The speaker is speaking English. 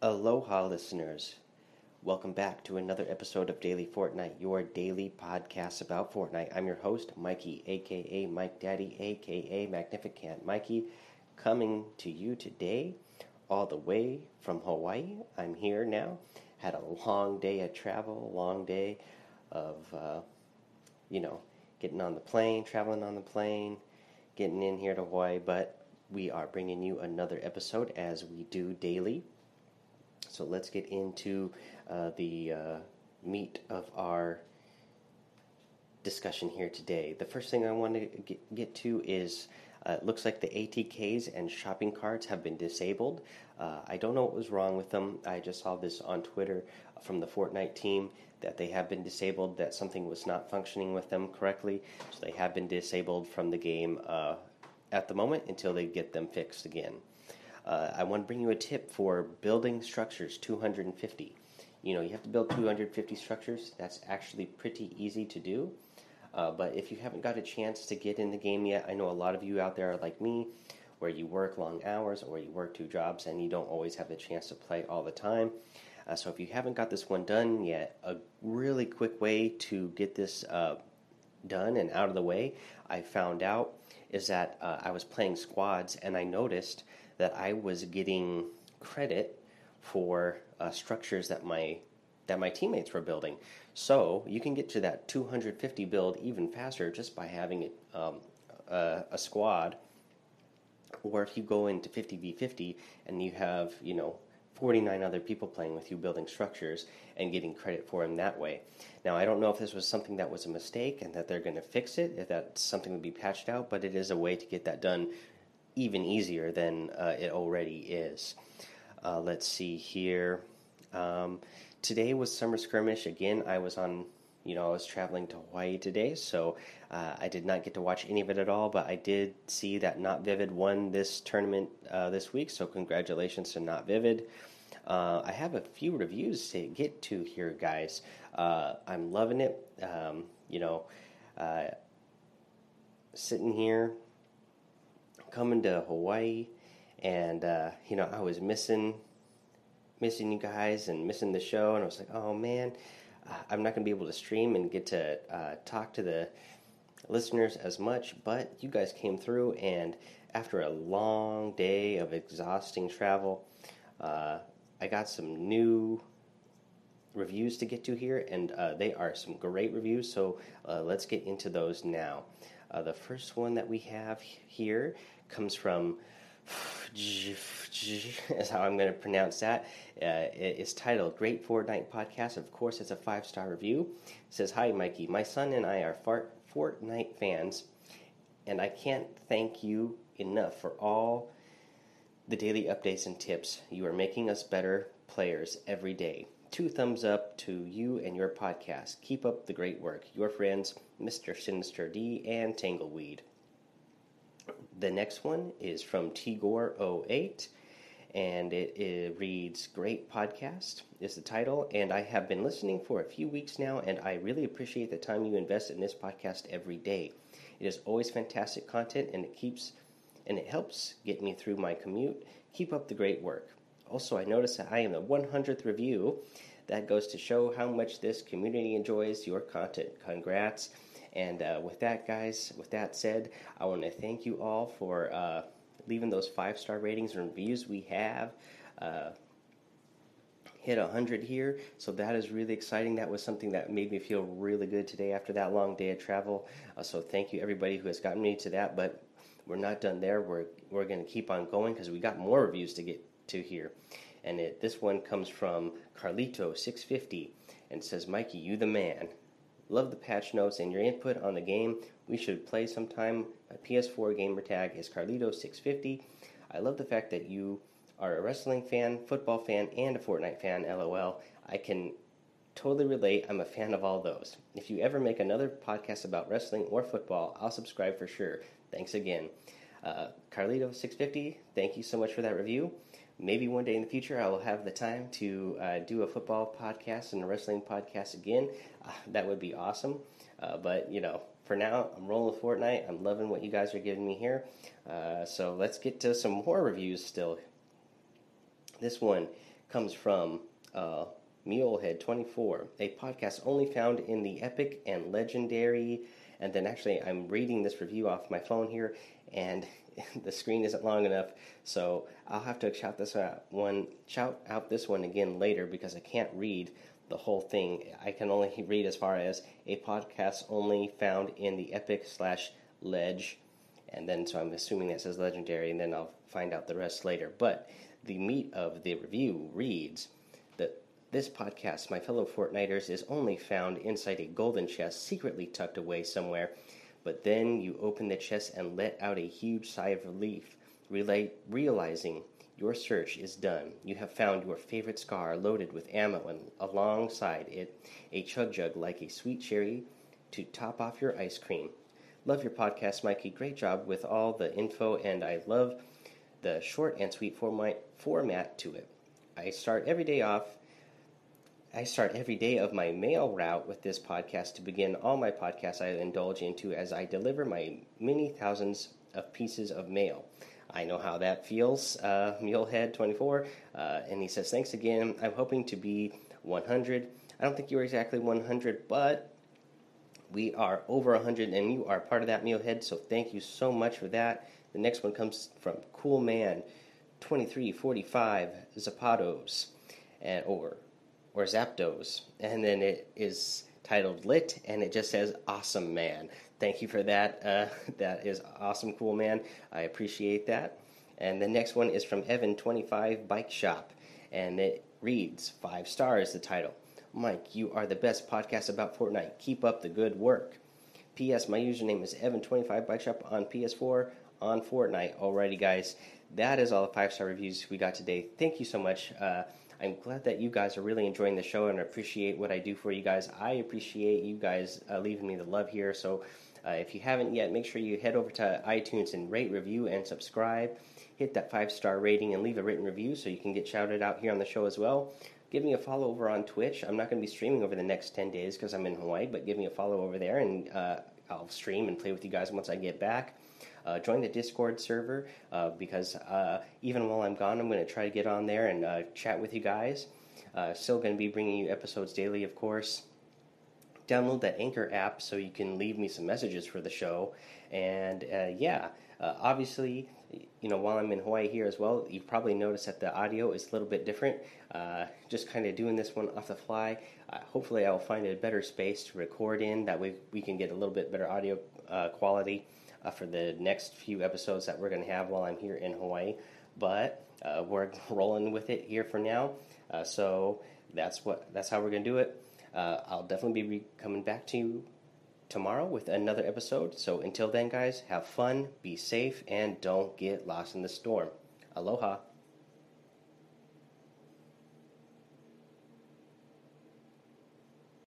Aloha, listeners. Welcome back to another episode of Daily Fortnite, your daily podcast about Fortnite. I'm your host, Mikey, aka Mike Daddy, aka Magnificent Mikey, coming to you today all the way from Hawaii. I'm here now. Had a long day of travel, long day of, uh, you know, getting on the plane, traveling on the plane, getting in here to Hawaii, but we are bringing you another episode as we do daily. So let's get into uh, the uh, meat of our discussion here today. The first thing I want to get, get to is uh, it looks like the ATKs and shopping carts have been disabled. Uh, I don't know what was wrong with them. I just saw this on Twitter from the Fortnite team that they have been disabled, that something was not functioning with them correctly. So they have been disabled from the game uh, at the moment until they get them fixed again. Uh, I want to bring you a tip for building structures 250. You know, you have to build 250 structures. That's actually pretty easy to do. Uh, but if you haven't got a chance to get in the game yet, I know a lot of you out there are like me, where you work long hours or you work two jobs and you don't always have the chance to play all the time. Uh, so if you haven't got this one done yet, a really quick way to get this uh, done and out of the way, I found out is that uh, I was playing squads and I noticed that I was getting credit for uh, structures that my that my teammates were building. So you can get to that 250 build even faster just by having um, a, a squad. Or if you go into 50v50 and you have you know 49 other people playing with you building structures and getting credit for them that way. Now, I don't know if this was something that was a mistake and that they're going to fix it, if that's something to be patched out, but it is a way to get that done even easier than uh, it already is. Uh, let's see here. Um, today was summer skirmish. Again, I was on, you know, I was traveling to Hawaii today, so uh, I did not get to watch any of it at all, but I did see that Not Vivid won this tournament uh, this week, so congratulations to Not Vivid. Uh, I have a few reviews to get to here, guys. Uh, I'm loving it. Um, you know, sitting here, coming to Hawaii, and uh, you know, I was missing, missing you guys and missing the show, and I was like, oh man, uh, I'm not gonna be able to stream and get to uh, talk to the listeners as much, but you guys came through, and after a long day of exhausting travel, uh, I got some new reviews to get to here, and uh, they are some great reviews. So uh, let's get into those now. Uh, the first one that we have here comes from is how I'm going to pronounce that. Uh, it's titled Great Fortnite Podcast. Of course, it's a five star review. It says, Hi, Mikey. My son and I are Fortnite fans, and I can't thank you enough for all the daily updates and tips. You are making us better players every day. Two thumbs up to you and your podcast. Keep up the great work. Your friends, Mr. Sinister D and Tangleweed. The next one is from Tigor08 and it, it, reads Great Podcast is the title. And I have been listening for a few weeks now, and I really appreciate the time you invest in this podcast every day. It is always fantastic content, and it keeps and it helps get me through my commute. Keep up the great work. Also, I notice that I am the 100th review. That goes to show how much this community enjoys your content. Congrats. And uh, with that, guys, with that said, I want to thank you all for uh, leaving those five star ratings and reviews. We have uh, hit 100 here, so that is really exciting. That was something that made me feel really good today after that long day of travel. Uh, so thank you, everybody who has gotten me to that. But we're not done there. We're, we're going to keep on going because we got more reviews to get to here. And it, this one comes from Carlito650 and says, Mikey, you the man. Love the patch notes and your input on the game. We should play sometime. My PS4 gamer tag is Carlito650. I love the fact that you are a wrestling fan, football fan, and a Fortnite fan, lol. I can totally relate. I'm a fan of all those. If you ever make another podcast about wrestling or football, I'll subscribe for sure. Thanks again. Uh, Carlito650, thank you so much for that review. Maybe one day in the future I will have the time to uh, do a football podcast and a wrestling podcast again. Uh, that would be awesome. Uh, but, you know, for now, I'm rolling Fortnite. I'm loving what you guys are giving me here. Uh, so let's get to some more reviews still. This one comes from uh, Mulehead24, a podcast only found in the epic and legendary. And then actually, I'm reading this review off my phone here, and the screen isn't long enough, so I'll have to shout this out one shout out this one again later because I can't read the whole thing. I can only read as far as a podcast only found in the epic slash ledge, and then so I'm assuming that says legendary, and then I'll find out the rest later. But the meat of the review reads that this podcast, my fellow Fortniters, is only found inside a golden chest secretly tucked away somewhere. But then you open the chest and let out a huge sigh of relief, realizing your search is done. You have found your favorite scar loaded with ammo and alongside it a chug jug like a sweet cherry to top off your ice cream. Love your podcast, Mikey. Great job with all the info, and I love the short and sweet format, to it. I start every day off. I start every day of my mail route with this podcast to begin all my podcasts I indulge into as I deliver my many thousands of pieces of mail. I know how that feels, uh, Mulehead24. Uh, and he says, Thanks again. I'm hoping to be 100. I don't think you are exactly 100, but we are over 100, and you are part of that Mulehead, so thank you so much for that. The next one comes from Cool Man 2345 Zapatos, and, or, or Zapdos. And then it is titled Lit, and it just says Awesome Man thank you for that. Uh, that is awesome, cool man. I appreciate that. And the next one is from Evan25 Bike Shop, and it reads five stars. The title. Mike, you are the best podcast about Fortnite. Keep up the good work. P.S. My username is Evan25 Bike Shop on PS4 on Fortnite. Alrighty, guys, that is all the five star reviews we got today. Thank you so much. Uh, I'm glad that you guys are really enjoying the show and appreciate what I do for you guys. I appreciate you guys uh, leaving me the love here. So uh, if you haven't yet, make sure you head over to iTunes and rate, review, and subscribe. Hit that five star rating and leave a written review so you can get shouted out here on the show as well. Give me a follow over on Twitch. I'm not going to be streaming over the next 10 days because I'm in Hawaii, but give me a follow over there and uh, I'll stream and play with you guys once I get back. Uh, join the Discord server uh, because uh, even while I'm gone, I'm going to try to get on there and uh, chat with you guys. Uh, still going to be bringing you episodes daily, of course download that Anchor app so you can leave me some messages for the show. And yeah, obviously, you know, while I'm in Hawaii here as well, you've probably noticed that the audio is a little bit different. Uh, just kind of doing this one off the fly. Uh, hopefully, I will find a better space to record in. That way, we can get a little bit better audio uh, quality uh, for the next few episodes that we're going to have while I'm here in Hawaii. But we're rolling with it here for now. so that's what that's how we're going to do it. Uh, I'll definitely be re- coming back to you tomorrow with another episode. So until then, guys, have fun, be safe, and don't get lost in the storm. Aloha.